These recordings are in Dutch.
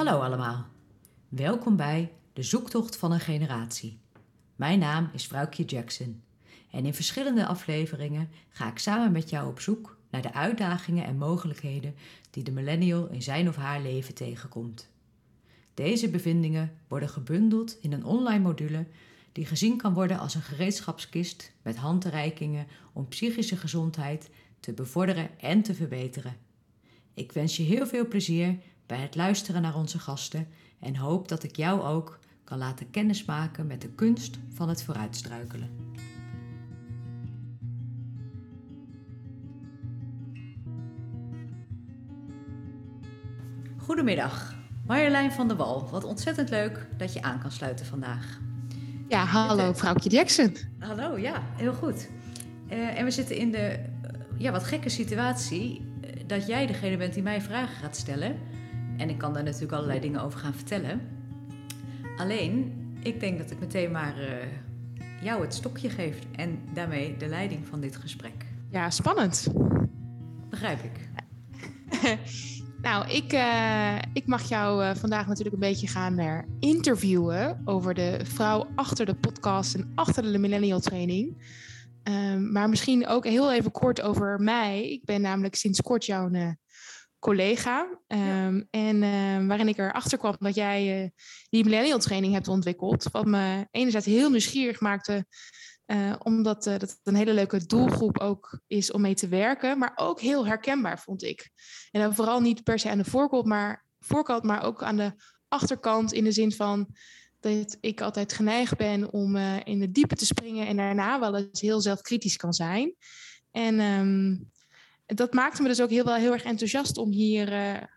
Hallo allemaal. Welkom bij De Zoektocht van een Generatie. Mijn naam is Vrouwtje Jackson. En in verschillende afleveringen ga ik samen met jou op zoek naar de uitdagingen en mogelijkheden die de millennial in zijn of haar leven tegenkomt. Deze bevindingen worden gebundeld in een online module die gezien kan worden als een gereedschapskist met handreikingen om psychische gezondheid te bevorderen en te verbeteren. Ik wens je heel veel plezier bij het luisteren naar onze gasten en hoop dat ik jou ook kan laten kennismaken met de kunst van het vooruitstruikelen. Goedemiddag, Marjolein van der Wal. Wat ontzettend leuk dat je aan kan sluiten vandaag. Ja, hallo vrouwtje Jackson. Hallo, ja, heel goed. Uh, en we zitten in de uh, ja, wat gekke situatie uh, dat jij degene bent die mij vragen gaat stellen. En ik kan daar natuurlijk allerlei dingen over gaan vertellen. Alleen, ik denk dat ik meteen maar jou het stokje geef en daarmee de leiding van dit gesprek. Ja, spannend. Begrijp ik. Nou, ik, uh, ik mag jou uh, vandaag natuurlijk een beetje gaan interviewen over de vrouw achter de podcast en achter de millennial training. Um, maar misschien ook heel even kort over mij. Ik ben namelijk sinds kort jouw collega. Um, ja. En ehm, waarin ik erachter kwam dat jij die millennial training hebt ontwikkeld. Wat me enerzijds heel nieuwsgierig maakte uh, omdat uh, dat een hele leuke doelgroep ook is om mee te werken, maar ook heel herkenbaar vond ik. En dan vooral niet per se aan de voorkant, maar, voorkant, maar ook aan de achterkant in de zin van dat ik altijd geneigd ben om in de diepe te springen en daarna wel eens heel zelfkritisch kan zijn. En um, dat maakte me dus ook heel, wel heel erg enthousiast om hier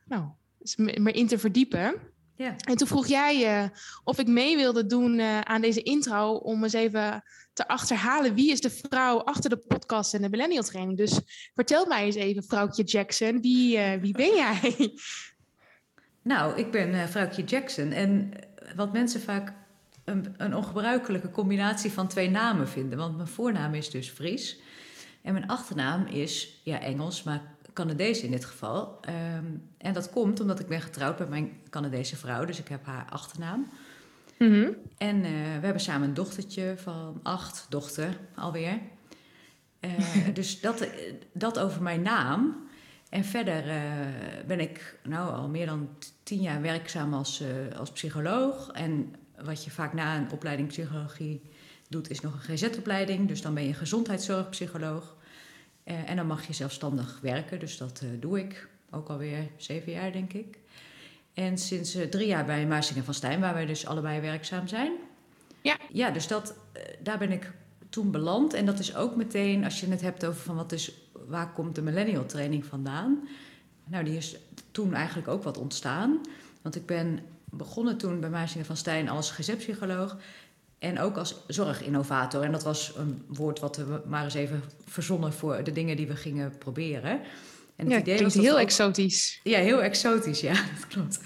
nou, meer in te verdiepen. Ja. En toen vroeg jij je of ik mee wilde doen uh, aan deze intro om eens even te achterhalen wie is de vrouw achter de podcast en de millennial training. Dus vertel mij eens even, vrouwtje Jackson, wie, uh, wie ben jij? Nou, ik ben uh, vrouwtje Jackson en wat mensen vaak een, een ongebruikelijke combinatie van twee namen vinden. Want mijn voornaam is dus Fries en mijn achternaam is ja, Engels, maar Canadees in dit geval. Um, en dat komt omdat ik ben getrouwd met mijn Canadese vrouw, dus ik heb haar achternaam. Mm -hmm. En uh, we hebben samen een dochtertje van acht, dochter alweer. Uh, dus dat, dat over mijn naam. En verder uh, ben ik nou al meer dan tien jaar werkzaam als, als psycholoog. En wat je vaak na een opleiding psychologie doet, is nog een GZ-opleiding. Dus dan ben je gezondheidszorgpsycholoog. Uh, en dan mag je zelfstandig werken, dus dat uh, doe ik ook alweer zeven jaar, denk ik. En sinds uh, drie jaar bij Maasingen van Stijn, waar wij dus allebei werkzaam zijn. Ja. Ja, dus dat, daar ben ik toen beland. En dat is ook meteen, als je het hebt over van wat is, waar komt de millennial training vandaan? Nou, die is toen eigenlijk ook wat ontstaan. Want ik ben begonnen toen bij Maasingen van Stijn als GZ-psycholoog. En ook als zorginnovator. En dat was een woord wat we maar eens even verzonnen voor de dingen die we gingen proberen. En het ja, idee klinkt heel ook... exotisch. Ja, heel exotisch, ja, dat klopt.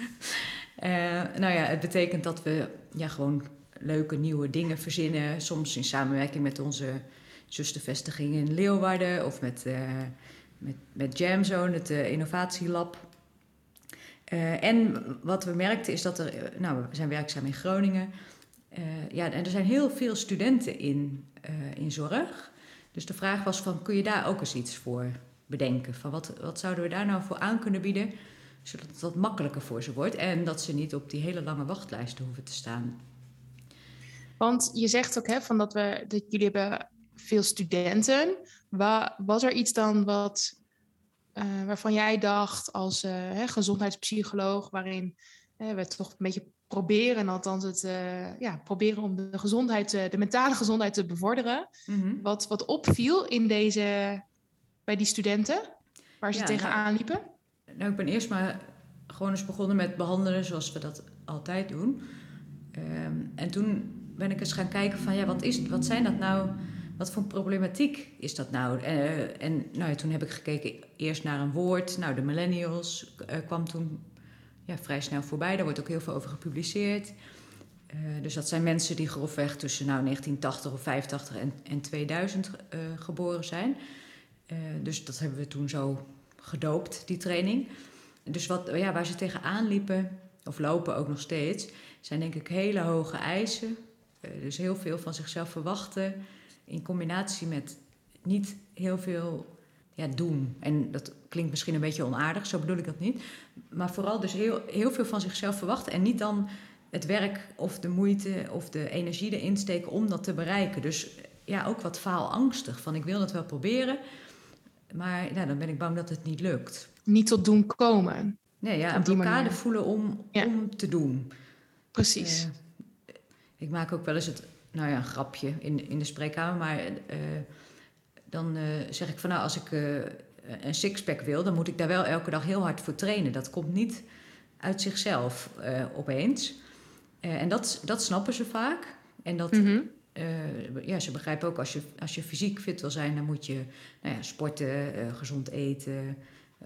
Uh, nou ja, het betekent dat we ja, gewoon leuke nieuwe dingen verzinnen. Soms in samenwerking met onze zustervestiging in Leeuwarden of met, uh, met, met Jamzone, het uh, innovatielab. en wat we merkten is dat er, nou, we zijn werkzaam in Groningen. Uh, ja, en er zijn heel veel studenten in, uh, in zorg. Dus de vraag was van, kun je daar ook eens iets voor bedenken? Van wat, wat zouden we daar nou voor aan kunnen bieden, zodat het wat makkelijker voor ze wordt en dat ze niet op die hele lange wachtlijsten hoeven te staan. Want je zegt ook hè, van dat, we, dat jullie hebben veel studenten. Wa, was er iets dan wat, uh, waarvan jij dacht als gezondheidspsycholoog, waarin we toch een beetje proberen, althans het uh, ja, proberen om de gezondheid, uh, de mentale gezondheid te bevorderen. Mm -hmm. wat, wat opviel in deze, bij die studenten, waar ze ja, tegenaan nou, liepen? Nou, ik ben eerst maar gewoon eens begonnen met behandelen zoals we dat altijd doen. Um, en toen ben ik eens gaan kijken van, ja, wat, is, wat zijn dat nou... Wat voor problematiek is dat nou? Uh, en nou, toen heb ik gekeken eerst naar een woord. Nou, de millennials kwam toen ja, vrij snel voorbij. Daar wordt ook heel veel over gepubliceerd. Uh, dus dat zijn mensen die grofweg tussen nou, 1980 of 85 en, en 2000 uh, geboren zijn. Uh, dus dat hebben we toen zo gedoopt, die training. Dus wat, ja, waar ze tegenaan liepen, of lopen ook nog steeds, zijn denk ik hele hoge eisen. Dus heel veel van zichzelf verwachten in combinatie met niet heel veel ja, doen. En dat klinkt misschien een beetje onaardig, zo bedoel ik dat niet. Maar vooral dus heel, heel veel van zichzelf verwachten en niet dan het werk of de moeite of de energie erin steken om dat te bereiken. Dus ja, ook wat faalangstig. Van ik wil dat wel proberen, maar ja, dan ben ik bang dat het niet lukt. Niet tot doen komen. Nee, ja, een blokkade voelen om, om te doen. Precies. Uh, ik maak ook wel eens het, nou ja, een grapje in, in de spreekkamer, maar uh, dan uh, zeg ik van nou, als ik een sixpack wil, dan moet ik daar wel elke dag heel hard voor trainen. Dat komt niet uit zichzelf opeens. en dat, dat snappen ze vaak. En dat, mm -hmm. ja, ze begrijpen ook als je, als je fysiek fit wil zijn, dan moet je nou ja, sporten, gezond eten,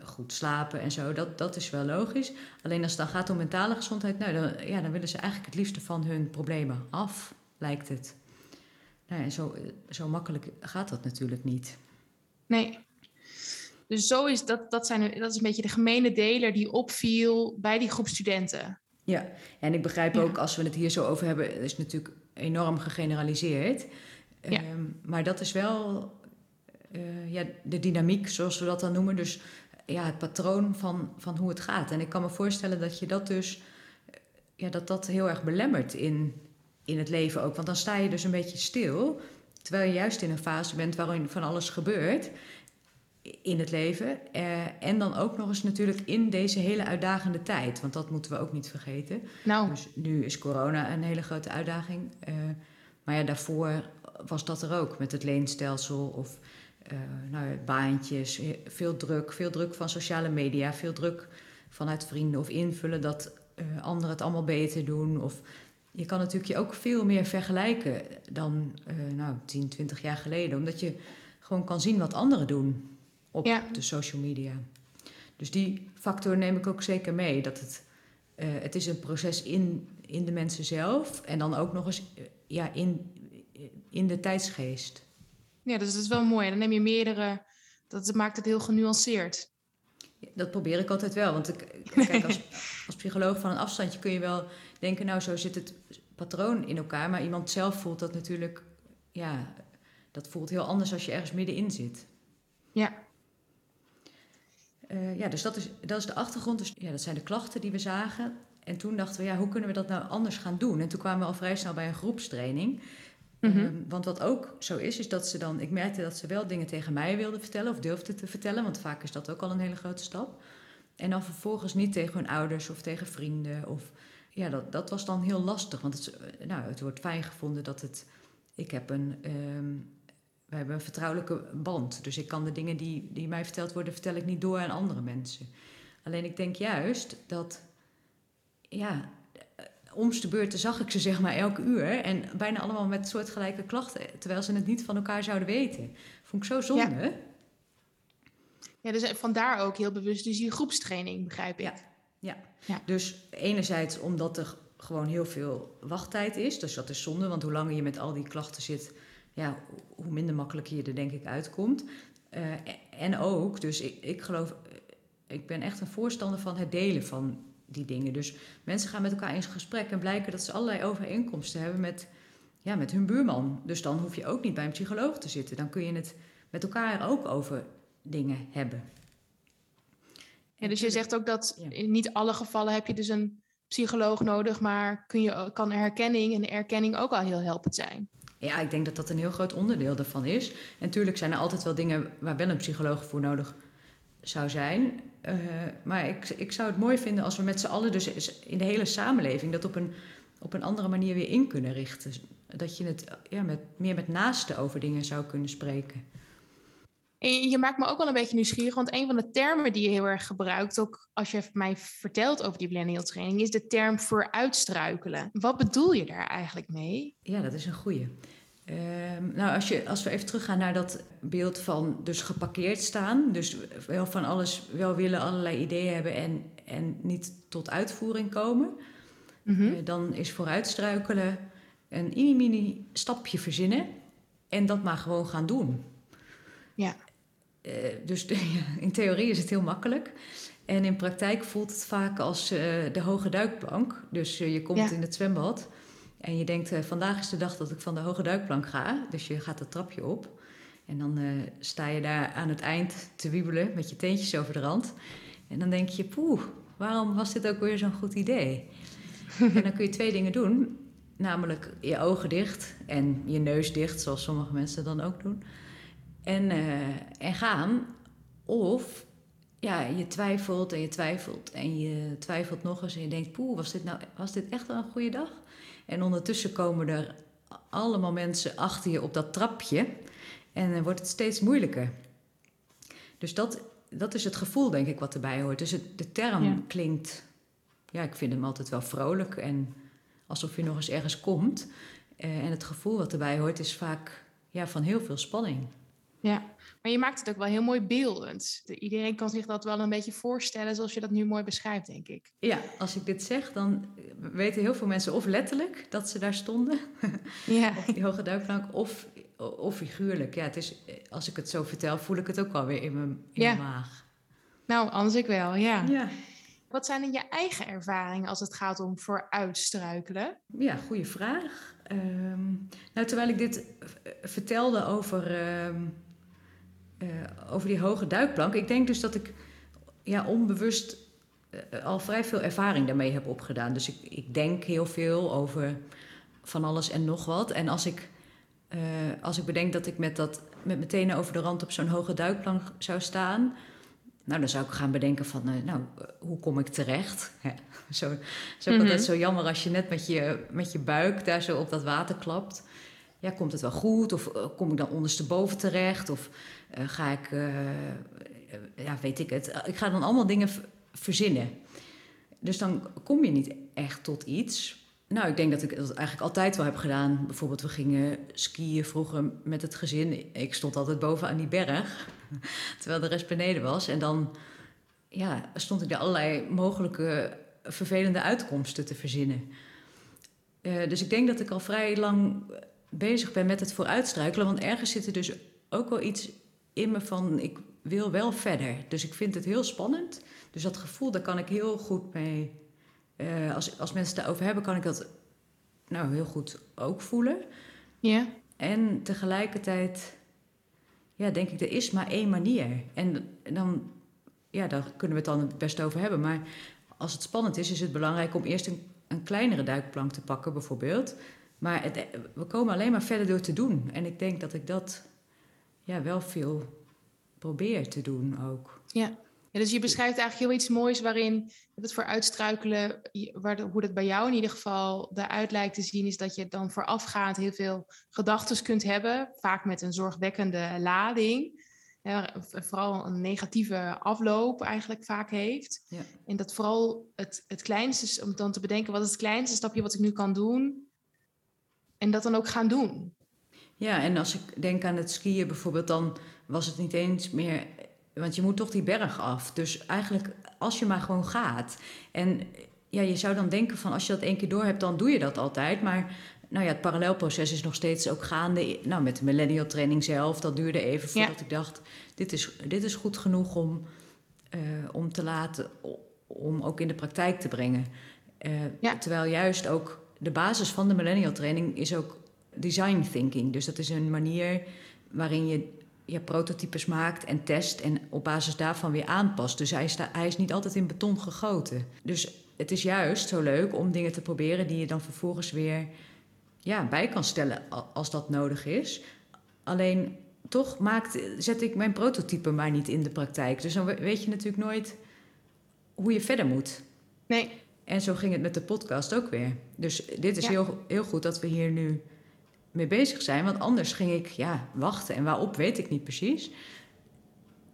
goed slapen en zo. Dat, dat is wel logisch. Alleen als het dan gaat om mentale gezondheid, nou, dan, ja, dan willen ze eigenlijk het liefste van hun problemen af, lijkt het. Nou ja, zo, zo makkelijk gaat dat natuurlijk niet. Nee. Dus zo is dat, dat, zijn, dat is een beetje de gemene deler die opviel bij die groep studenten. Ja, en ik begrijp ook als we het hier zo over hebben, is het natuurlijk enorm gegeneraliseerd. Ja. Ehm, maar dat is wel uh, ja, de dynamiek, zoals we dat dan noemen. Dus ja, het patroon van, van hoe het gaat. En ik kan me voorstellen dat je dat dus ja, dat dat heel erg belemmert in, in het leven ook. Want dan sta je dus een beetje stil. Terwijl je juist in een fase bent waarin van alles gebeurt in het leven. Eh, en dan ook nog eens natuurlijk in deze hele uitdagende tijd. Want dat moeten we ook niet vergeten. Nou. Dus nu is corona een hele grote uitdaging. Uh, maar ja, daarvoor was dat er ook met het leenstelsel of uh, nou, baantjes, veel druk, veel druk van sociale media, veel druk vanuit vrienden of invullen dat anderen het allemaal beter doen. Of je kan natuurlijk je ook veel meer vergelijken dan uh, nou, 10, 20 jaar geleden, omdat je gewoon kan zien wat anderen doen op ja. de social media. Dus die factor neem ik ook zeker mee. Dat het, het is een proces in, in de mensen zelf en dan ook nog eens ja, in, in de tijdsgeest. Ja, dus dat is wel mooi. Dan neem je meerdere, dat maakt het heel genuanceerd. dat probeer ik altijd wel. Want ik, kijk, als, als psycholoog van een afstandje kun je wel denken, nou zo zit het patroon in elkaar. Maar iemand zelf voelt dat natuurlijk, ja, dat voelt heel anders als je ergens middenin zit. Ja. Uh, ja, dus dat is, dat is de achtergrond. Dus ja, dat zijn de klachten die we zagen. En toen dachten we, ja, hoe kunnen we dat nou anders gaan doen? En toen kwamen we al vrij snel bij een groepstraining. Mm -hmm. want wat ook zo is, is dat ze dan... Ik merkte dat ze wel dingen tegen mij wilden vertellen of durfden te vertellen. Want vaak is dat ook al een hele grote stap. En dan vervolgens niet tegen hun ouders of tegen vrienden. Of, ja, dat, dat was dan heel lastig. Want het, nou, het wordt fijn gevonden dat het... Ik heb een... Um, we hebben een vertrouwelijke band. Dus ik kan de dingen die, die mij verteld worden, vertel ik niet door aan andere mensen. Alleen ik denk juist dat... Ja, omste beurten zag ik ze zeg maar elke uur. En bijna allemaal met soortgelijke klachten. Terwijl ze het niet van elkaar zouden weten. Vond ik zo zonde. Ja, ja dus vandaar ook heel bewust dus die groepstraining, begrijp ik. Ja. Ja. ja. dus enerzijds omdat er gewoon heel veel wachttijd is. Dus dat is zonde, want hoe langer je met al die klachten zit... Ja, hoe minder makkelijk je er denk ik uitkomt. Uh, en ook, dus ik, ik geloof... Ik ben echt een voorstander van het delen van die dingen. Dus mensen gaan met elkaar in gesprek en blijken dat ze allerlei overeenkomsten hebben met, ja, met hun buurman. Dus dan hoef je ook niet bij een psycholoog te zitten. Dan kun je het met elkaar ook over dingen hebben. Ja, dus je zegt ook dat in niet alle gevallen heb je dus een psycholoog nodig, maar kun je, kan herkenning en erkenning ook al heel helpend zijn. Ja, ik denk dat dat een heel groot onderdeel daarvan is. En natuurlijk zijn er altijd wel dingen waar wel een psycholoog voor nodig zou zijn. Uh, maar ik, ik zou het mooi vinden als we met z'n allen, dus in de hele samenleving, dat op een, op een andere manier weer in kunnen richten. Dat je het ja, met, meer met naasten over dingen zou kunnen spreken. En je maakt me ook wel een beetje nieuwsgierig, want een van de termen die je heel erg gebruikt, ook als je mij vertelt over die millennial training, is de term vooruitstruikelen. Wat bedoel je daar eigenlijk mee? Ja, dat is een goeie. Um, nou, als, je, als we even teruggaan naar dat beeld van dus geparkeerd staan, dus wel van alles wel willen, allerlei ideeën hebben en, en niet tot uitvoering komen, mm -hmm. uh, dan is vooruitstruikelen een mini-mini stapje verzinnen en dat maar gewoon gaan doen. Ja. Dus in theorie is het heel makkelijk. En in praktijk voelt het vaak als de hoge duikplank. Dus je komt in het zwembad en je denkt, vandaag is de dag dat ik van de hoge duikplank ga. Dus je gaat het trapje op. En dan sta je daar aan het eind te wiebelen met je teentjes over de rand. En dan denk je, poeh, waarom was dit ook weer zo'n goed idee? en dan kun je twee dingen doen. Namelijk je ogen dicht en je neus dicht, zoals sommige mensen dan ook doen. En, uh, en gaan. Of ja, je twijfelt en je twijfelt en je twijfelt nog eens en je denkt, poeh, was dit nou was dit echt wel een goede dag? En ondertussen komen er allemaal mensen achter je op dat trapje en dan wordt het steeds moeilijker. Dus dat, dat is het gevoel, denk ik, wat erbij hoort. Dus het, de term klinkt, ja, ik vind hem altijd wel vrolijk en alsof je nog eens ergens komt. Uh, en het gevoel wat erbij hoort is vaak ja, van heel veel spanning. Ja, maar je maakt het ook wel heel mooi beeldend. Iedereen kan zich dat wel een beetje voorstellen zoals je dat nu mooi beschrijft, denk ik. Ja, als ik dit zeg, dan weten heel veel mensen of letterlijk dat ze daar stonden. Ja. op die hoge duikplank, of, of figuurlijk. Ja, het is, als ik het zo vertel, voel ik het ook alweer in mijn, in mijn maag. Nou, anders ik wel, ja. ja. Wat zijn dan je eigen ervaringen als het gaat om vooruitstruikelen? Ja, goede vraag. Ehm, nou, terwijl ik dit vertelde over, ehm, eh, over die hoge duikplank, ik denk dus dat ik ja, onbewust uh, al vrij veel ervaring daarmee heb opgedaan. Dus ik, ik denk heel veel over van alles en nog wat. En als ik, uh, als ik bedenk dat ik met, dat, met mijn tenen over de rand op zo'n hoge duikplank zou staan, nou, dan zou ik gaan bedenken van, uh, nou, hoe kom ik terecht? Zo, ook mm altijd zo jammer als je net met je, met je buik daar zo op dat water klapt. Ja, komt het wel goed? Of uh, kom ik dan ondersteboven terecht? Of uh, ga ik, ja, weet ik het. Ik ga dan allemaal dingen verzinnen. Dus dan kom je niet echt tot iets. Nou, ik denk dat ik dat eigenlijk altijd wel heb gedaan. Bijvoorbeeld, we gingen skiën vroeger met het gezin. Ik stond altijd boven aan die berg, terwijl de rest beneden was. En dan ja, stond ik er allerlei mogelijke vervelende uitkomsten te verzinnen. Dus ik denk dat ik al vrij lang bezig ben met het vooruitstruikelen. Want ergens zit er dus ook wel iets in me van... ik wil wel verder. Dus ik vind het heel spannend. Dus dat gevoel, daar kan ik heel goed mee uh, als, als mensen het daarover hebben, kan ik dat nou heel goed ook voelen. Ja. En tegelijkertijd, ja, denk ik, er is maar één manier. En dan, ja, daar kunnen we het dan het best over hebben. Maar als het spannend is, is het belangrijk om eerst een, een kleinere duikplank te pakken, bijvoorbeeld. Maar het, we komen alleen maar verder door te doen. En ik denk dat ik dat ja, wel veel probeer te doen ook. Ja. Ja, dus je beschrijft eigenlijk heel iets moois waarin het voor uitstruikelen, waar hoe dat bij jou in ieder geval eruit lijkt te zien, is dat je dan voorafgaand heel veel gedachten kunt hebben, vaak met een zorgwekkende lading. vooral een negatieve afloop eigenlijk vaak heeft. Ja. En dat vooral het, het kleinste om dan te bedenken, wat is het kleinste stapje wat ik nu kan doen? En dat dan ook gaan doen. Ja, en als ik denk aan het skiën bijvoorbeeld, dan was het niet eens meer want je moet toch die berg af. Dus eigenlijk, als je maar gewoon gaat. En ja, je zou dan denken van als je dat één keer door hebt, dan doe je dat altijd. Maar nou ja, het parallelproces is nog steeds ook gaande. Nou, met de millennial training zelf, dat duurde even voordat ik dacht... dit is, dit is goed genoeg om, uh, om te laten, om ook in de praktijk te brengen. Uh, ja. Terwijl juist ook de basis van de millennial training is ook design thinking. Dus dat is een manier waarin je ja, prototypes maakt en test en op basis daarvan weer aanpast. Dus hij is, hij is niet altijd in beton gegoten. Dus het is juist zo leuk om dingen te proberen die je dan vervolgens weer ja, bij kan stellen als dat nodig is. Alleen toch maakt, zet ik mijn prototype maar niet in de praktijk. Dus dan weet je natuurlijk nooit hoe je verder moet. Nee. En zo ging het met de podcast ook weer. Dus dit is heel, heel goed dat we hier nu mee bezig zijn. Want anders ging ik ja, wachten. En waarop weet ik niet precies.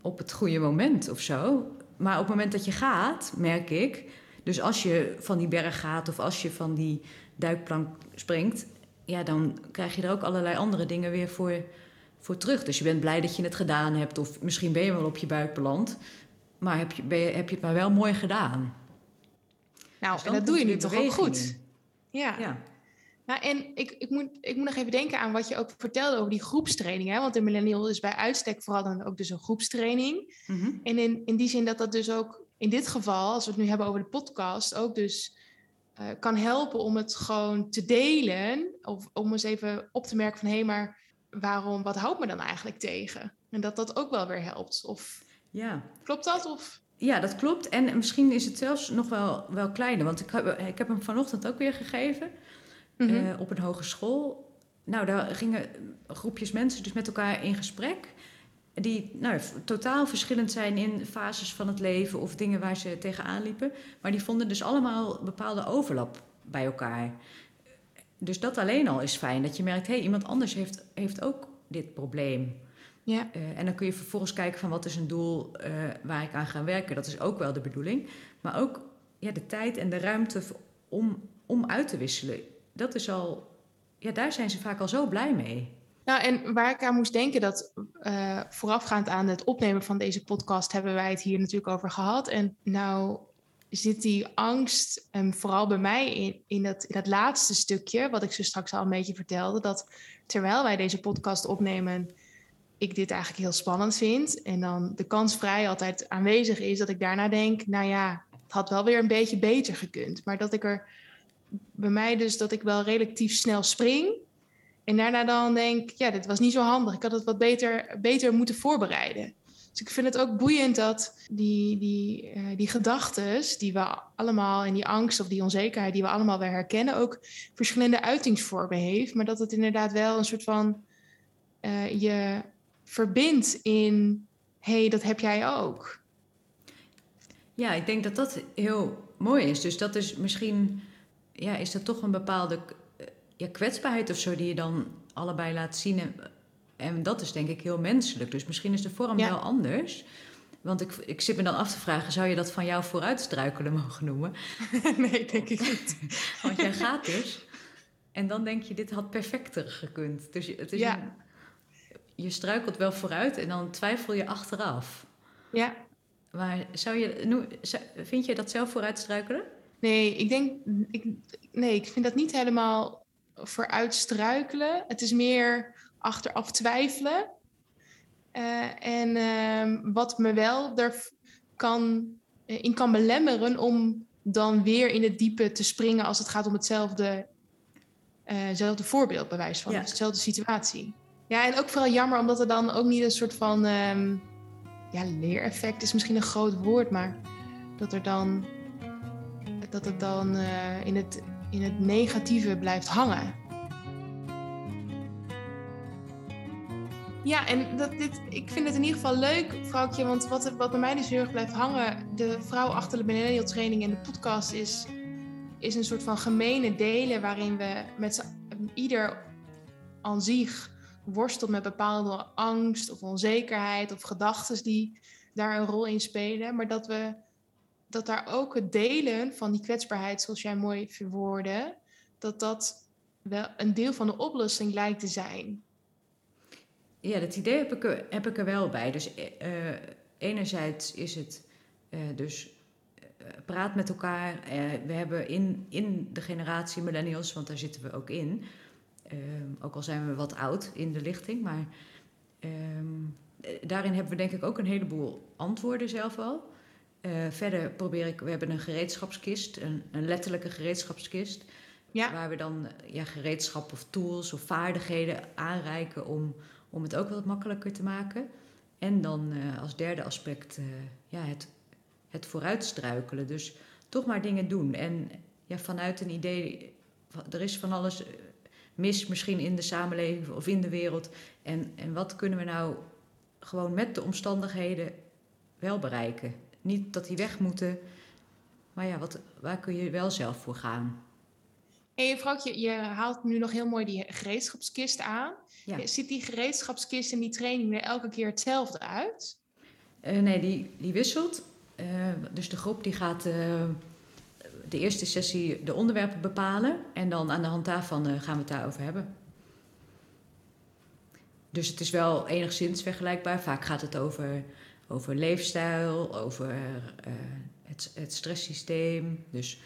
Op het goede moment of zo. Maar op het moment dat je gaat, merk ik. Dus als je van die berg gaat of als je van die duikplank springt. Ja, dan krijg je er ook allerlei andere dingen weer voor, voor terug. Dus je bent blij dat je het gedaan hebt. Of misschien ben je wel op je buik beland. Maar heb je, ben je, heb je het maar wel mooi gedaan. Nou, dus en dat doe je nu toch ook goed. Ja. ja. Nou, en ik, ik, moet, ik moet nog even denken aan wat je ook vertelde over die groepstraining. Hè? Want de millennial is bij uitstek vooral dan ook dus een groepstraining. Mhm. En in, in die zin dat dat dus ook in dit geval, als we het nu hebben over de podcast, ook dus eh, kan helpen om het gewoon te delen. Of om eens even op te merken van hé, hey, maar waarom, wat houdt me dan eigenlijk tegen? En dat dat ook wel weer helpt. Of Ja. klopt dat? Of Ja, dat klopt. En misschien is het zelfs nog wel, wel kleiner. Want ik heb, ik heb hem vanochtend ook weer gegeven Mhm. eh, op een hogeschool. Nou, daar gingen groepjes mensen dus met elkaar in gesprek. Die nou, totaal verschillend zijn in fases van het leven of dingen waar ze tegenaan liepen. Maar die vonden dus allemaal bepaalde overlap bij elkaar. Dus dat alleen al is fijn. Dat je merkt, hé, hey, iemand anders heeft, heeft ook dit probleem. Ja. Eh, en dan kun je vervolgens kijken van wat is een doel eh, waar ik aan ga werken. Dat is ook wel de bedoeling. Maar ook ja, de tijd en de ruimte om, om uit te wisselen. Dat is al, ja, daar zijn ze vaak al zo blij mee. Nou, en waar ik aan moest denken, dat eh, voorafgaand aan het opnemen van deze podcast hebben wij het hier natuurlijk over gehad. En nou zit die angst, en vooral bij mij in, in, dat, in dat laatste stukje, wat ik zo straks al een beetje vertelde, dat terwijl wij deze podcast opnemen, ik dit eigenlijk heel spannend vind. En dan de kans vrij altijd aanwezig is dat ik daarna denk, nou ja, het had wel weer een beetje beter gekund. Maar dat ik er bij mij dus dat ik wel relatief snel spring. En daarna dan denk, ja, dit was niet zo handig. Ik had het wat beter, beter moeten voorbereiden. Dus ik vind het ook boeiend dat die, die, eh, die gedachten die we allemaal en die angst of die onzekerheid die we allemaal weer herkennen, ook verschillende uitingsvormen heeft. Maar dat het inderdaad wel een soort van eh, je verbindt in, hé, hey, dat heb jij ook. Ja, ik denk dat dat heel mooi is. Dus dat is misschien, ja, is dat toch een bepaalde eh, ja, kwetsbaarheid of zo die je dan allebei laat zien. En, en dat is denk ik heel menselijk. Dus misschien is de vorm Ja. wel anders. Want ik, ik zit me dan af te vragen, zou je dat van jou vooruitstruikelen mogen noemen? nee, denk ik niet. Want jij gaat dus. En dan denk je, dit had perfecter gekund. Dus het is Ja. een- je struikelt wel vooruit en dan twijfel je achteraf. Ja, Maar zou je, vind je dat zelf vooruitstruikelen? Nee, ik denk, ik, nee, ik vind dat niet helemaal vooruitstruikelen. Het is meer achteraf twijfelen. Eh, en ehm, wat me wel er kan, eh, in kan belemmeren om dan weer in het diepe te springen als het gaat om hetzelfde, eh, zelfde voorbeeld, bij wijze van, Ja. dezelfde situatie. Ja, en ook vooral jammer omdat er dan ook niet een soort van, ehm, ja, leereffect is misschien een groot woord, maar dat er dan dat het dan eh, in, het, in het negatieve blijft hangen. Ja, en dat, dit, ik vind het in ieder geval leuk, vrouwtje, want wat, wat bij mij dus heel erg blijft hangen, de vrouw achter de millennial training en de podcast is, is een soort van gemene delen waarin we met ieder aan zich worstelt met bepaalde angst of onzekerheid of gedachten die daar een rol in spelen, maar dat we dat daar ook het delen van die kwetsbaarheid, zoals jij mooi verwoordde, dat dat wel een deel van de oplossing lijkt te zijn. Ja, dat idee heb ik er, heb ik er wel bij. Dus eh, enerzijds is het eh, dus eh, praat met elkaar. Eh, we hebben in, in de generatie millennials, want daar zitten we ook in. Eh, ook al zijn we wat oud in de lichting, maar ehm, eh, daarin hebben we denk ik ook een heleboel antwoorden zelf al. Eh, verder probeer ik, we hebben een gereedschapskist, een, een letterlijke gereedschapskist. Ja. Waar we dan ja, gereedschap of tools of vaardigheden aanreiken om, om het ook wat makkelijker te maken. En dan eh, als derde aspect eh, ja, het, het vooruitstruikelen. Dus toch maar dingen doen. En ja, vanuit een idee, er is van alles mis misschien in de samenleving of in de wereld. En, en wat kunnen we nou gewoon met de omstandigheden wel bereiken? Niet dat die weg moeten, maar ja, wat, waar kun je wel zelf voor gaan? En vrouwtje, je haalt nu nog heel mooi die gereedschapskist aan. Ja. Ziet die gereedschapskist in die training er elke keer hetzelfde uit? Eh, nee, die, die wisselt. Eh, dus de groep die gaat eh, de eerste sessie de onderwerpen bepalen. En dan aan de hand daarvan eh, gaan we het daarover hebben. Dus het is wel enigszins vergelijkbaar. Vaak gaat het over, over leefstijl, over eh, het, het stresssysteem. Dus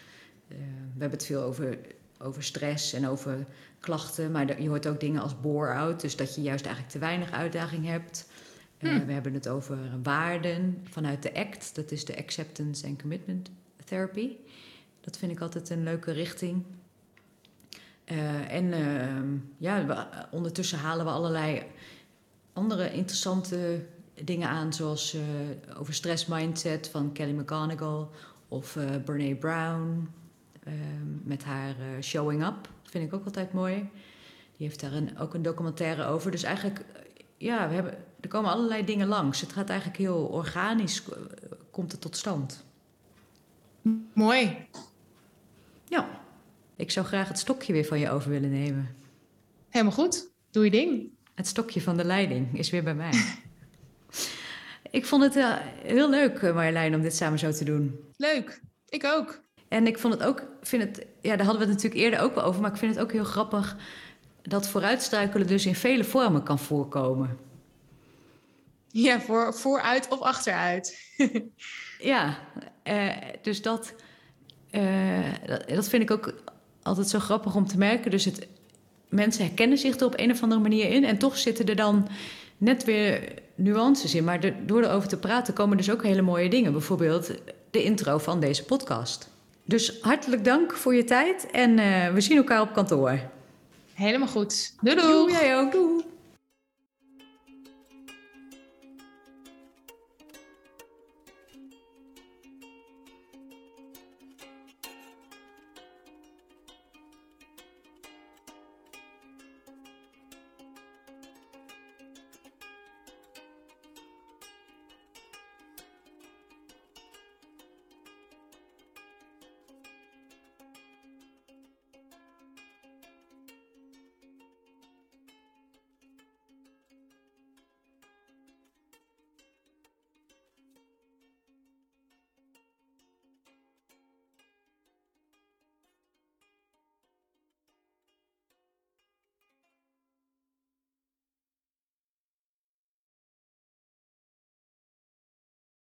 eh, we hebben het veel over, over stress en over klachten. Maar je hoort ook dingen als bore-out, dus dat je juist eigenlijk te weinig uitdaging hebt. Eh, Hm. we hebben het over waarden vanuit de ACT, dat is de Acceptance and Commitment Therapy. Dat vind ik altijd een leuke richting. Eh, en ehm, ja, ondertussen halen we allerlei andere interessante dingen aan, zoals eh, over stress mindset van Kelly McGonigal of eh Brene Brown ehm, met haar Showing Up. Dat vind ik ook altijd mooi. Die heeft daar een, ook een documentaire over. Dus eigenlijk, ja, we hebben, er komen allerlei dingen langs. Het gaat eigenlijk heel organisch, komt het tot stand. Mooi. Ja, ik zou graag het stokje weer van je over willen nemen. Helemaal goed. Doe je ding. Het stokje van de leiding is weer bij mij. ik vond het eh, heel leuk, eh, Marjolein, om dit samen zo te doen. Leuk. Ik ook. En ik vond het ook, vind het, ja, daar hadden we het natuurlijk eerder ook wel over, maar ik vind het ook heel grappig dat vooruitstruikelen dus in vele vormen kan voorkomen. Ja, voor, vooruit of achteruit. Ja, eh, dus dat, dat, dat vind ik ook altijd zo grappig om te merken. Dus het, mensen herkennen zich er op een of andere manier in en toch zitten er dan net weer nuances in. Maar de- door erover te praten komen dus ook hele mooie dingen. Bijvoorbeeld de intro van deze podcast. Dus hartelijk dank voor je tijd en eh, we zien elkaar op kantoor. Helemaal goed. Doei, doei. jij ook. Doei.